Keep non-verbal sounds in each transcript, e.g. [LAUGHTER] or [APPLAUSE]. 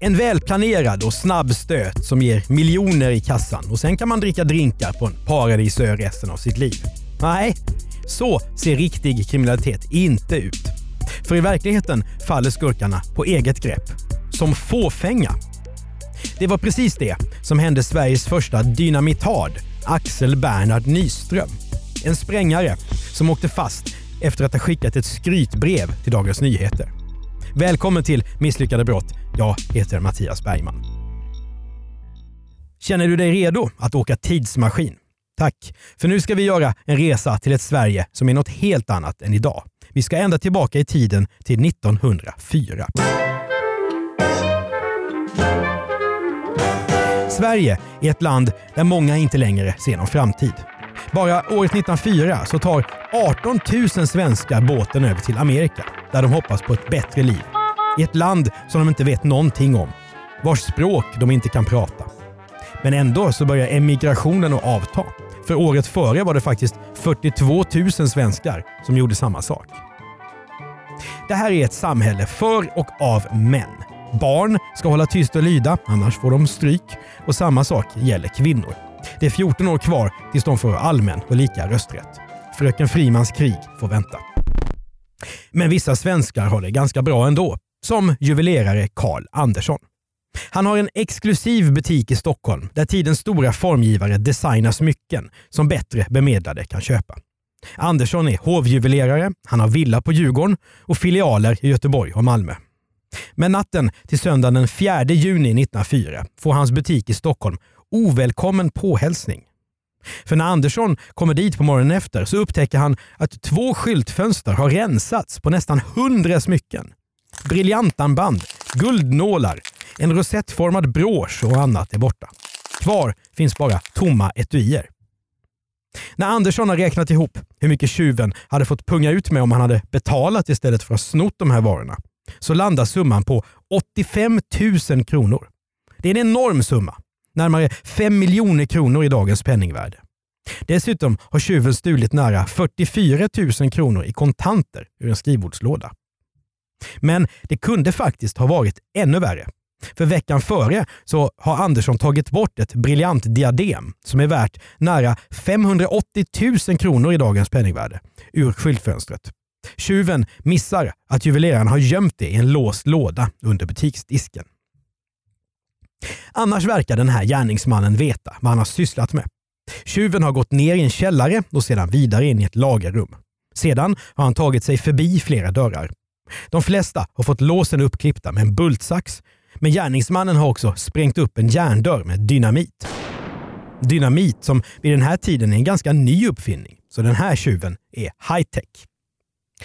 En välplanerad och snabb stöt som ger miljoner i kassan och sen kan man dricka drinkar på en paradisö resten av sitt liv. Nej, så ser riktig kriminalitet inte ut. För i verkligheten faller skurkarna på eget grepp. Som fåfänga. Det var precis det som hände Sveriges första dynamitard, Axel Bernhard Nyström. En sprängare som åkte fast efter att ha skickat ett skrytbrev till Dagens Nyheter. Välkommen till Misslyckade brott. Jag heter Mattias Bergman. Känner du dig redo att åka tidsmaskin? Tack, för nu ska vi göra en resa till ett Sverige som är något helt annat än idag. Vi ska ända tillbaka i tiden till 1904. Sverige är ett land där många inte längre ser någon framtid. Bara året 1904 så tar 18 000 svenskar båten över till Amerika där de hoppas på ett bättre liv. I ett land som de inte vet någonting om. Vars språk de inte kan prata. Men ändå så börjar emigrationen att avta. För året före var det faktiskt 42 000 svenskar som gjorde samma sak. Det här är ett samhälle för och av män. Barn ska hålla tyst och lyda, annars får de stryk. Och samma sak gäller kvinnor. Det är 14 år kvar tills de får allmän och lika rösträtt. Fröken Frimans krig får vänta. Men vissa svenskar har det ganska bra ändå. Som juvelerare Karl Andersson. Han har en exklusiv butik i Stockholm där tidens stora formgivare designar smycken som bättre bemedlade kan köpa. Andersson är hovjuvelerare, han har villa på Djurgården och filialer i Göteborg och Malmö. Men natten till söndagen den 4 juni 1904 får hans butik i Stockholm ovälkommen påhälsning. För när Andersson kommer dit på morgonen efter så upptäcker han att två skyltfönster har rensats på nästan hundra smycken. Briljantarmband, guldnålar, en rosettformad brosch och annat är borta. Kvar finns bara tomma etuier. När Andersson har räknat ihop hur mycket tjuven hade fått punga ut med om han hade betalat istället för att snott de här varorna så landar summan på 85 000 kronor. Det är en enorm summa. Närmare 5 miljoner kronor i dagens penningvärde. Dessutom har tjuven stulit nära 44 000 kronor i kontanter ur en skrivbordslåda. Men det kunde faktiskt ha varit ännu värre. För veckan före så har Andersson tagit bort ett briljant diadem som är värt nära 580 000 kronor i dagens penningvärde ur skyltfönstret. Tjuven missar att juveleraren har gömt det i en låst låda under butiksdisken. Annars verkar den här gärningsmannen veta vad han har sysslat med. Tjuven har gått ner i en källare och sedan vidare in i ett lagerrum. Sedan har han tagit sig förbi flera dörrar. De flesta har fått låsen uppklippta med en bultsax, men gärningsmannen har också sprängt upp en järndörr med dynamit. Dynamit som vid den här tiden är en ganska ny uppfinning, så den här tjuven är high-tech.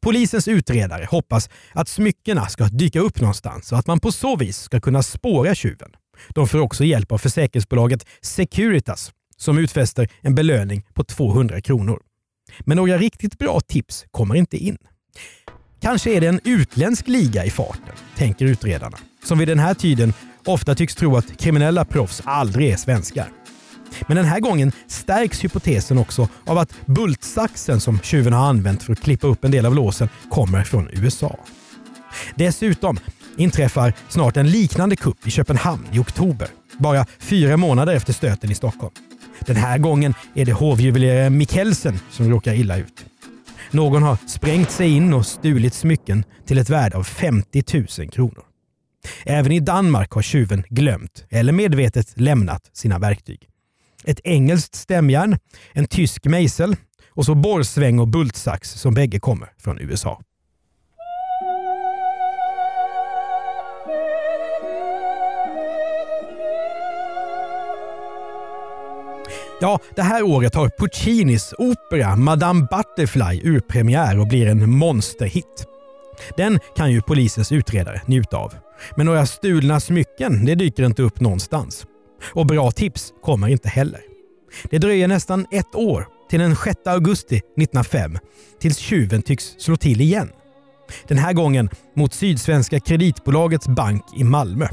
Polisens utredare hoppas att smyckena ska dyka upp någonstans och att man på så vis ska kunna spåra tjuven. De får också hjälp av försäkringsbolaget Securitas som utfäster en belöning på 200 kronor. Men några riktigt bra tips kommer inte in. Kanske är det en utländsk liga i farten, tänker utredarna, som vid den här tiden ofta tycks tro att kriminella proffs aldrig är svenskar. Men den här gången stärks hypotesen också av att bultsaxen som tjuven har använt för att klippa upp en del av låsen kommer från USA. Dessutom inträffar snart en liknande kupp i Köpenhamn i oktober, bara fyra månader efter stöten i Stockholm. Den här gången är det hovjuveleraren Mikkelsen som råkar illa ut. Någon har sprängt sig in och stulit smycken till ett värde av 50 000 kronor. Även i Danmark har tjuven glömt, eller medvetet lämnat, sina verktyg. Ett engelskt stämjärn, en tysk mejsel och så borrsväng och bultsax som bägge kommer från USA. Ja, det här året har Puccinis opera Madame Butterfly urpremiär och blir en monsterhit. Den kan ju polisens utredare njuta av. Men några stulna smycken, det dyker inte upp någonstans. Och bra tips kommer inte heller. Det dröjer nästan ett år till den 6 augusti 1905 tills tjuven tycks slå till igen. Den här gången mot Sydsvenska kreditbolagets bank i Malmö.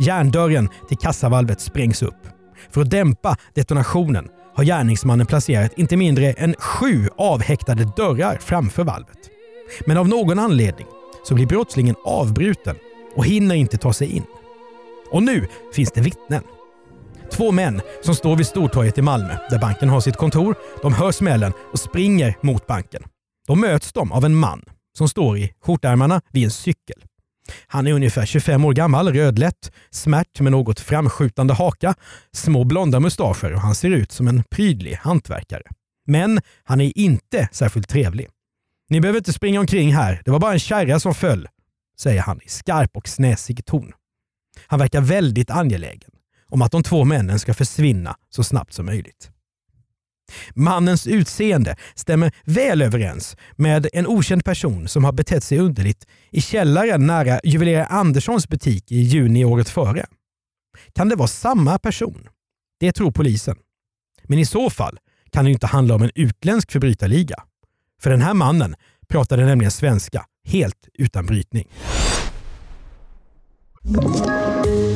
Järndörren till kassavalvet sprängs upp. För att dämpa detonationen har gärningsmannen placerat inte mindre än sju avhäktade dörrar framför valvet. Men av någon anledning så blir brottslingen avbruten och hinner inte ta sig in. Och nu finns det vittnen. Två män som står vid Stortorget i Malmö, där banken har sitt kontor, de hör smällen och springer mot banken. Då möts de av en man som står i skjortärmarna vid en cykel. Han är ungefär 25 år gammal, rödlätt, smärt med något framskjutande haka, små blonda mustascher och han ser ut som en prydlig hantverkare. Men han är inte särskilt trevlig. Ni behöver inte springa omkring här, det var bara en kärra som föll, säger han i skarp och snäsig ton. Han verkar väldigt angelägen om att de två männen ska försvinna så snabbt som möjligt. Mannens utseende stämmer väl överens med en okänd person som har betett sig underligt i källaren nära juvelerare Anderssons butik i juni året före. Kan det vara samma person? Det tror polisen. Men i så fall kan det inte handla om en utländsk förbrytarliga. För den här mannen pratade nämligen svenska helt utan brytning.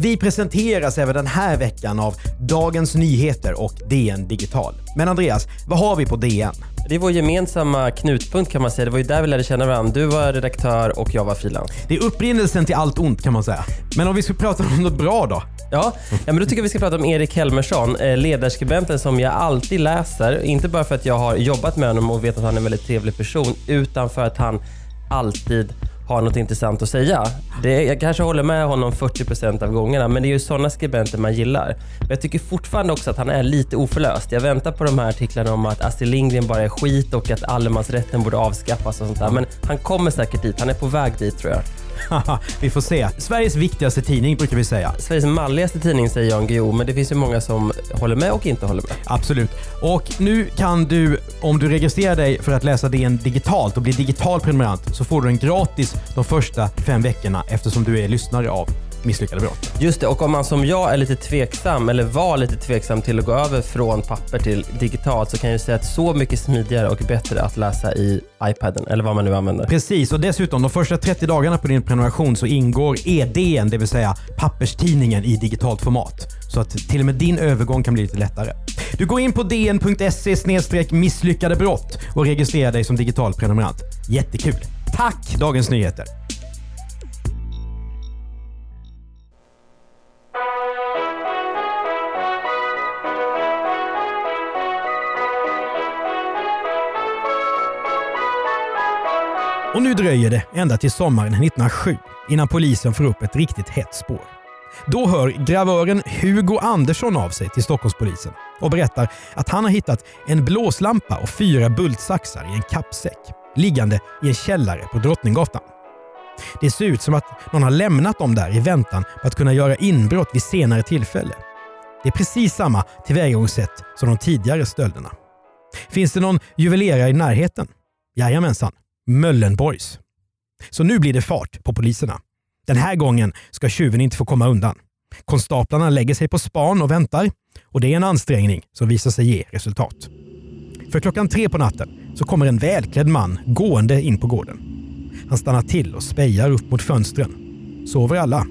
Vi presenteras även den här veckan av Dagens Nyheter och DN Digital. Men Andreas, vad har vi på DN? Det är vår gemensamma knutpunkt kan man säga. Det var ju där vi lärde känna varandra. Du var redaktör och jag var frilans. Det är upprinnelsen till allt ont kan man säga. Men om vi ska prata om något bra då? Ja, ja men då tycker jag vi ska prata om Erik Helmersson, eh, ledarskribenten som jag alltid läser. Inte bara för att jag har jobbat med honom och vet att han är en väldigt trevlig person, utan för att han alltid har något intressant att säga. Det, jag kanske håller med honom 40% av gångerna, men det är ju sådana skribenter man gillar. Men jag tycker fortfarande också att han är lite oförlöst. Jag väntar på de här artiklarna om att Astrid Lindgren bara är skit och att allemansrätten borde avskaffas och sånt där. Men han kommer säkert dit. Han är på väg dit tror jag. [LAUGHS] vi får se. Sveriges viktigaste tidning brukar vi säga. Sveriges malligaste tidning säger Jan Guillou, men det finns ju många som håller med och inte håller med. Absolut. Och nu kan du, om du registrerar dig för att läsa DN digitalt och blir digital prenumerant, så får du den gratis de första fem veckorna eftersom du är lyssnare av misslyckade brott. Just det, och om man som jag är lite tveksam, eller var lite tveksam till att gå över från papper till digitalt, så kan jag säga att så mycket smidigare och bättre att läsa i iPaden, eller vad man nu använder. Precis, och dessutom de första 30 dagarna på din prenumeration så ingår EDN, det vill säga papperstidningen i digitalt format. Så att till och med din övergång kan bli lite lättare. Du går in på dn.se misslyckade brott och registrerar dig som digital prenumerant. Jättekul! Tack Dagens Nyheter! Och nu dröjer det ända till sommaren 1907 innan polisen får upp ett riktigt hett spår. Då hör gravören Hugo Andersson av sig till Stockholmspolisen och berättar att han har hittat en blåslampa och fyra bultsaxar i en kappsäck liggande i en källare på Drottninggatan. Det ser ut som att någon har lämnat dem där i väntan på att kunna göra inbrott vid senare tillfälle. Det är precis samma tillvägagångssätt som de tidigare stölderna. Finns det någon juvelerare i närheten? Jajamensan, Möllenborgs. Så nu blir det fart på poliserna. Den här gången ska tjuven inte få komma undan. Konstaplarna lägger sig på span och väntar och det är en ansträngning som visar sig ge resultat. För klockan tre på natten så kommer en välklädd man gående in på gården. Han stannar till och spejar upp mot fönstren. Sover alla?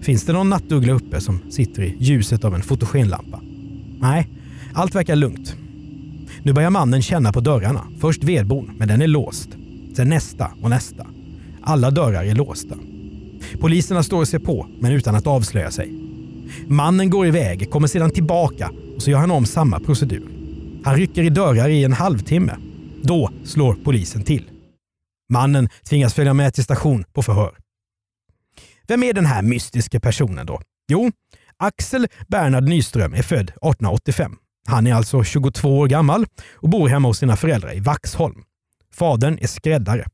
Finns det någon nattuggla uppe som sitter i ljuset av en fotogenlampa? Nej, allt verkar lugnt. Nu börjar mannen känna på dörrarna. Först vedbon, men den är låst. Sen nästa och nästa. Alla dörrar är låsta. Poliserna står och ser på, men utan att avslöja sig. Mannen går iväg, kommer sedan tillbaka och så gör han om samma procedur. Han rycker i dörrar i en halvtimme. Då slår polisen till. Mannen tvingas följa med till station på förhör. Vem är den här mystiska personen då? Jo, Axel Bernhard Nyström är född 1885. Han är alltså 22 år gammal och bor hemma hos sina föräldrar i Vaxholm. Fadern är skräddare.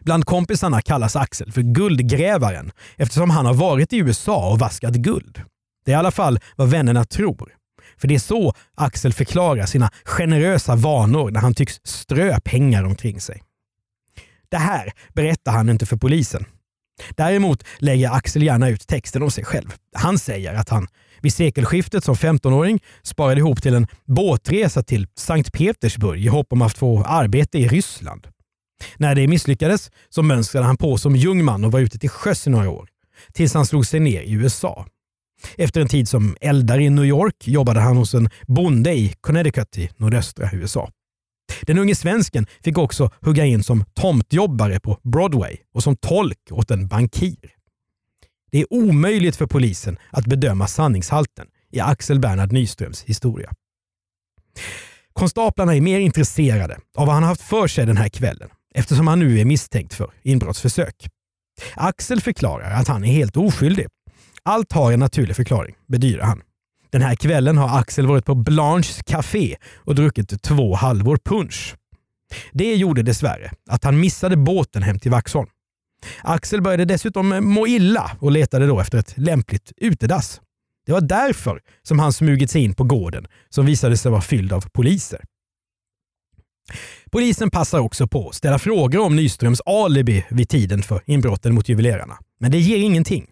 Bland kompisarna kallas Axel för guldgrävaren eftersom han har varit i USA och vaskat guld. Det är i alla fall vad vännerna tror. För det är så Axel förklarar sina generösa vanor när han tycks strö pengar omkring sig. Det här berättar han inte för polisen. Däremot lägger Axel gärna ut texten om sig själv. Han säger att han vid sekelskiftet som 15-åring sparade ihop till en båtresa till Sankt Petersburg i hopp om att få arbete i Ryssland. När det misslyckades så mönstrade han på som ung man och var ute till sjöss i några år. Tills han slog sig ner i USA. Efter en tid som eldare i New York jobbade han hos en bonde i Connecticut i nordöstra USA. Den unge svensken fick också hugga in som tomtjobbare på Broadway och som tolk åt en bankir. Det är omöjligt för polisen att bedöma sanningshalten i Axel Bernhard Nyströms historia. Konstaplarna är mer intresserade av vad han haft för sig den här kvällen eftersom han nu är misstänkt för inbrottsförsök. Axel förklarar att han är helt oskyldig. Allt har en naturlig förklaring, bedyrar han. Den här kvällen har Axel varit på Blanches Café och druckit två halvor punch. Det gjorde dessvärre att han missade båten hem till Vaxholm. Axel började dessutom eh, må illa och letade då efter ett lämpligt utedass. Det var därför som han smugit sig in på gården som visade sig vara fylld av poliser. Polisen passar också på att ställa frågor om Nyströms alibi vid tiden för inbrotten mot juvelerarna. Men det ger ingenting.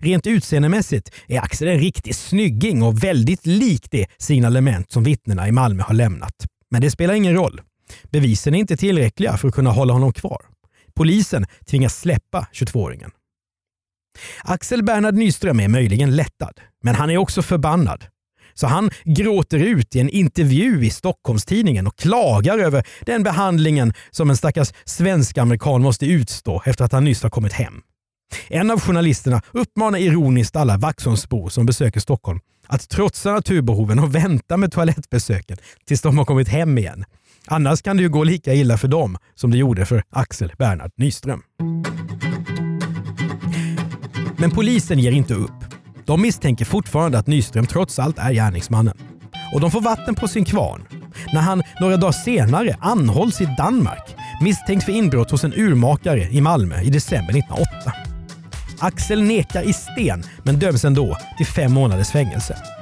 Rent utseendemässigt är Axel en riktig snygging och väldigt lik det signalement som vittnena i Malmö har lämnat. Men det spelar ingen roll. Bevisen är inte tillräckliga för att kunna hålla honom kvar. Polisen tvingas släppa 22-åringen. Axel Bernhard Nyström är möjligen lättad, men han är också förbannad. Så han gråter ut i en intervju i Stockholmstidningen och klagar över den behandlingen som en stackars svensk-amerikan måste utstå efter att han nyss har kommit hem. En av journalisterna uppmanar ironiskt alla Vaxholmsbor som besöker Stockholm att trotsa naturbehoven och vänta med toalettbesöken tills de har kommit hem igen. Annars kan det ju gå lika illa för dem som det gjorde för Axel Bernhard Nyström. Men polisen ger inte upp. De misstänker fortfarande att Nyström trots allt är gärningsmannen. Och de får vatten på sin kvarn när han några dagar senare anhålls i Danmark misstänkt för inbrott hos en urmakare i Malmö i december 1908. Axel nekar i sten men döms ändå till fem månaders fängelse.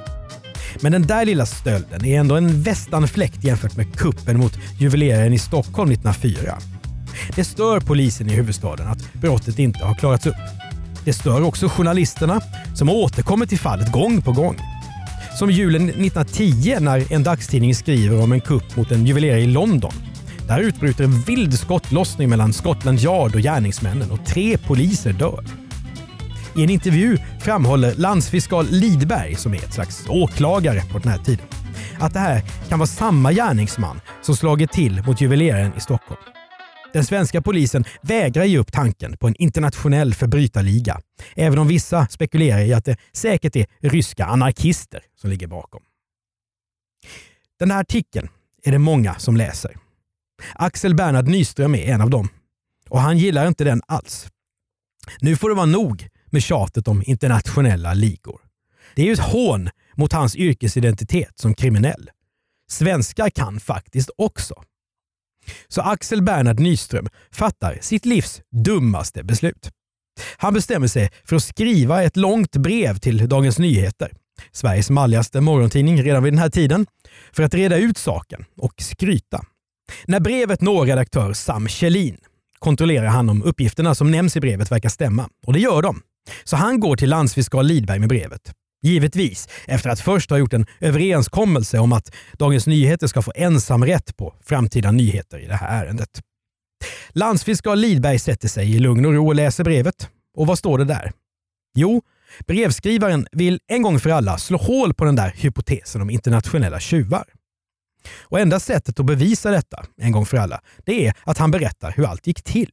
Men den där lilla stölden är ändå en västanfläkt jämfört med kuppen mot juveleraren i Stockholm 1904. Det stör polisen i huvudstaden att brottet inte har klarats upp. Det stör också journalisterna som återkommer till fallet gång på gång. Som julen 1910 när en dagstidning skriver om en kupp mot en juvelerare i London. Där utbryter en vild skottlossning mellan Scotland Yard och gärningsmännen och tre poliser dör. I en intervju framhåller landsfiskal Lidberg, som är ett slags åklagare på den här tiden, att det här kan vara samma gärningsman som slagit till mot juveleraren i Stockholm. Den svenska polisen vägrar ge upp tanken på en internationell förbrytarliga, även om vissa spekulerar i att det säkert är ryska anarkister som ligger bakom. Den här artikeln är det många som läser. Axel Bernhard Nyström är en av dem. Och han gillar inte den alls. Nu får det vara nog med tjatet om internationella ligor. Det är ju ett hån mot hans yrkesidentitet som kriminell. Svenskar kan faktiskt också. Så Axel Bernhard Nyström fattar sitt livs dummaste beslut. Han bestämmer sig för att skriva ett långt brev till Dagens Nyheter, Sveriges malligaste morgontidning redan vid den här tiden, för att reda ut saken och skryta. När brevet når redaktör Sam Kjellin kontrollerar han om uppgifterna som nämns i brevet verkar stämma. Och det gör de. Så han går till landsfiskal Lidberg med brevet. Givetvis efter att först ha gjort en överenskommelse om att Dagens Nyheter ska få ensamrätt på framtida nyheter i det här ärendet. Landsfiskal Lidberg sätter sig i lugn och ro och läser brevet. Och vad står det där? Jo, brevskrivaren vill en gång för alla slå hål på den där hypotesen om internationella tjuvar. Och enda sättet att bevisa detta, en gång för alla, det är att han berättar hur allt gick till.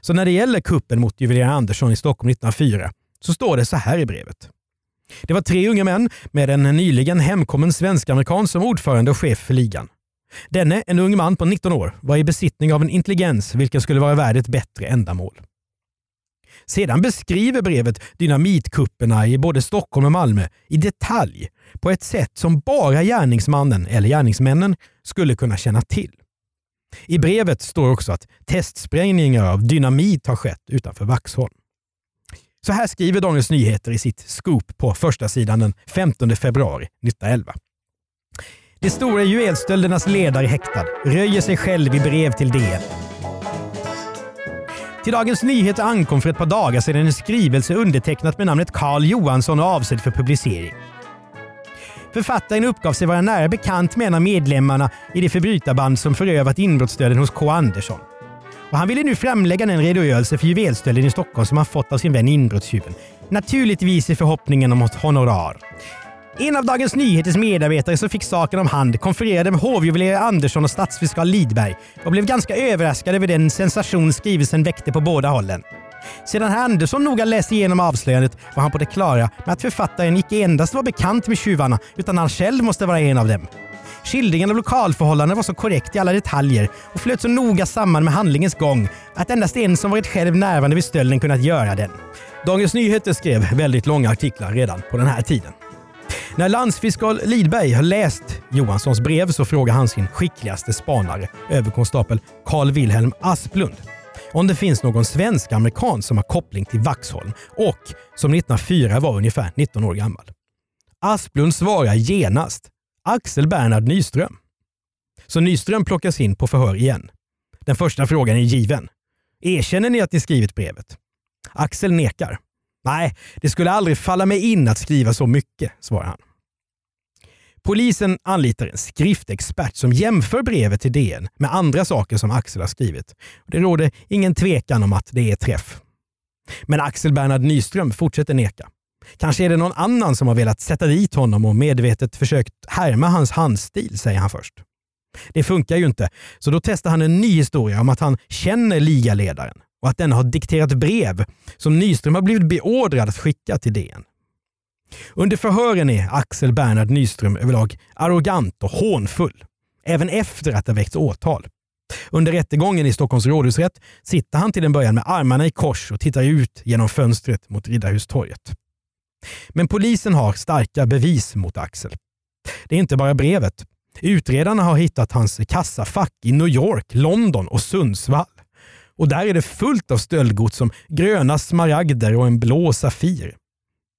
Så när det gäller kuppen mot juveleraren Andersson i Stockholm 1904 så står det så här i brevet. Det var tre unga män med en nyligen hemkommen svensk-amerikan som ordförande och chef för ligan. Denne, en ung man på 19 år, var i besittning av en intelligens vilken skulle vara värd ett bättre ändamål. Sedan beskriver brevet dynamitkupperna i både Stockholm och Malmö i detalj på ett sätt som bara gärningsmannen eller gärningsmännen skulle kunna känna till. I brevet står också att testsprängningar av dynamit har skett utanför Vaxholm. Så här skriver Dagens Nyheter i sitt scoop på första sidan den 15 februari 1911. De stora juvelstöldernas ledare häktad röjer sig själv i brev till DN. Till Dagens Nyheter ankom för ett par dagar sedan en skrivelse undertecknat med namnet Carl Johansson och avsedd för publicering. Författaren uppgav sig vara nära bekant med en av medlemmarna i det förbrytarband som förövat inbrottsstölden hos K. Andersson. Och han ville nu framlägga den redogörelse för juvelstölden i Stockholm som han fått av sin vän inbrottstjuven. Naturligtvis i förhoppningen om ett honorar. En av Dagens Nyheters medarbetare som fick saken om hand konfererade med hovjuvelerare Andersson och statsfiskal Lidberg och blev ganska överraskad över den sensation skrivelsen väckte på båda hållen. Sedan herr Andersson noga läst igenom avslöjandet var han på det klara med att författaren icke endast var bekant med tjuvarna utan han själv måste vara en av dem. Skildringen av lokalförhållanden var så korrekt i alla detaljer och flöt så noga samman med handlingens gång att endast en som varit själv närvarande vid stölden kunnat göra den. Dagens Nyheter skrev väldigt långa artiklar redan på den här tiden. När landsfiskal Lidberg har läst Johanssons brev så frågar han sin skickligaste spanare, överkonstapel Carl Wilhelm Asplund, om det finns någon svensk-amerikan som har koppling till Vaxholm och som 1904 var ungefär 19 år gammal. Asplund svarar genast Axel Bernhard Nyström. Så Nyström plockas in på förhör igen. Den första frågan är given. Erkänner ni att ni skrivit brevet? Axel nekar. Nej, det skulle aldrig falla mig in att skriva så mycket, svarar han. Polisen anlitar en skriftexpert som jämför brevet till DN med andra saker som Axel har skrivit. Det råder ingen tvekan om att det är träff. Men Axel Bernhard Nyström fortsätter neka. Kanske är det någon annan som har velat sätta dit honom och medvetet försökt härma hans handstil, säger han först. Det funkar ju inte, så då testar han en ny historia om att han känner ligaledaren och att den har dikterat brev som Nyström har blivit beordrad att skicka till DN. Under förhören är Axel Bernhard Nyström överlag arrogant och hånfull, även efter att det väckts åtal. Under rättegången i Stockholms rådhusrätt sitter han till en början med armarna i kors och tittar ut genom fönstret mot Riddarhustorget. Men polisen har starka bevis mot Axel. Det är inte bara brevet. Utredarna har hittat hans kassafack i New York, London och Sundsvall. Och där är det fullt av stöldgods som gröna smaragder och en blå Safir.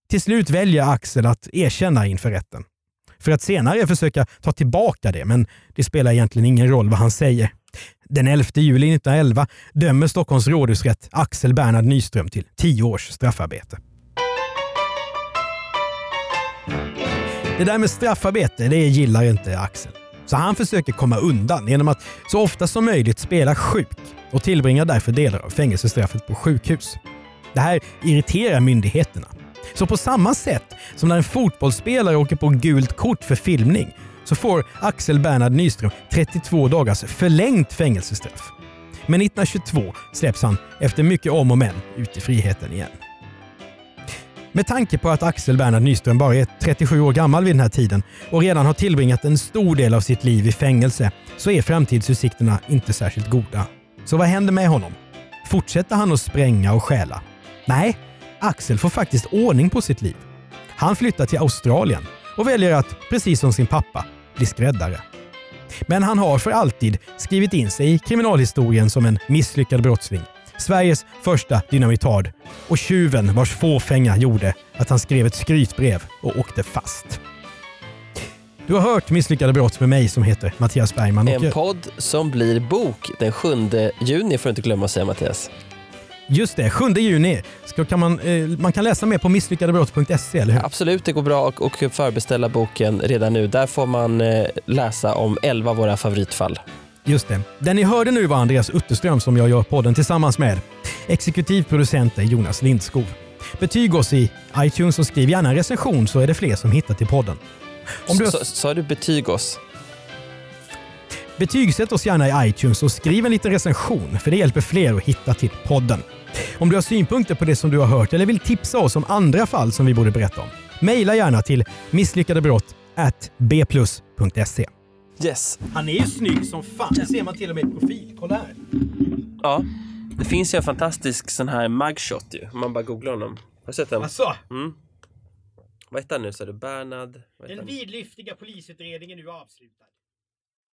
Till slut väljer Axel att erkänna inför rätten. För att senare försöka ta tillbaka det, men det spelar egentligen ingen roll vad han säger. Den 11 juli 1911 dömer Stockholms rådhusrätt Axel Bernhard Nyström till tio års straffarbete. Det där med straffarbete, det gillar inte Axel. Så han försöker komma undan genom att så ofta som möjligt spela sjuk och tillbringar därför delar av fängelsestraffet på sjukhus. Det här irriterar myndigheterna. Så på samma sätt som när en fotbollsspelare åker på gult kort för filmning så får Axel Bernhard Nyström 32 dagars förlängt fängelsestraff. Men 1922 släpps han efter mycket om och men ut i friheten igen. Med tanke på att Axel Bernhard Nyström bara är 37 år gammal vid den här tiden och redan har tillbringat en stor del av sitt liv i fängelse så är framtidsutsikterna inte särskilt goda. Så vad händer med honom? Fortsätter han att spränga och stjäla? Nej, Axel får faktiskt ordning på sitt liv. Han flyttar till Australien och väljer att, precis som sin pappa, bli skräddare. Men han har för alltid skrivit in sig i kriminalhistorien som en misslyckad brottsling. Sveriges första dynamitard och tjuven vars fåfänga gjorde att han skrev ett skrytbrev och åkte fast. Du har hört Misslyckade brott med mig som heter Mattias Bergman. En podd som blir bok den 7 juni får du inte glömma att säga Mattias. Just det, 7 juni. Ska, kan man, eh, man kan läsa mer på misslyckadebrott.se, eller hur? Absolut, det går bra att och förbeställa boken redan nu. Där får man eh, läsa om 11 av våra favoritfall. Just det. Den ni hörde nu var Andreas Utterström som jag gör podden tillsammans med. Exekutiv producent är Jonas Lindskov. Betyg oss i iTunes och skriv gärna en recension så är det fler som hittar till podden. Om du... Sa du betyg oss? Betygsätt oss gärna i iTunes och skriv en liten recension för det hjälper fler att hitta till podden. Om du har synpunkter på det som du har hört eller vill tipsa oss om andra fall som vi borde berätta om, mejla gärna till misslyckadebrott@bplus.se. Yes. Han är ju snygg som fan. Det ser man till och med i profil. Kolla här. Ja. Det finns ju en fantastisk sån här mugshot ju. Om man bara googlar honom. Har du sett den? Alltså, Vad heter han nu? Så är det Bernhard? Den vidlyftiga polisutredningen är nu avslutad.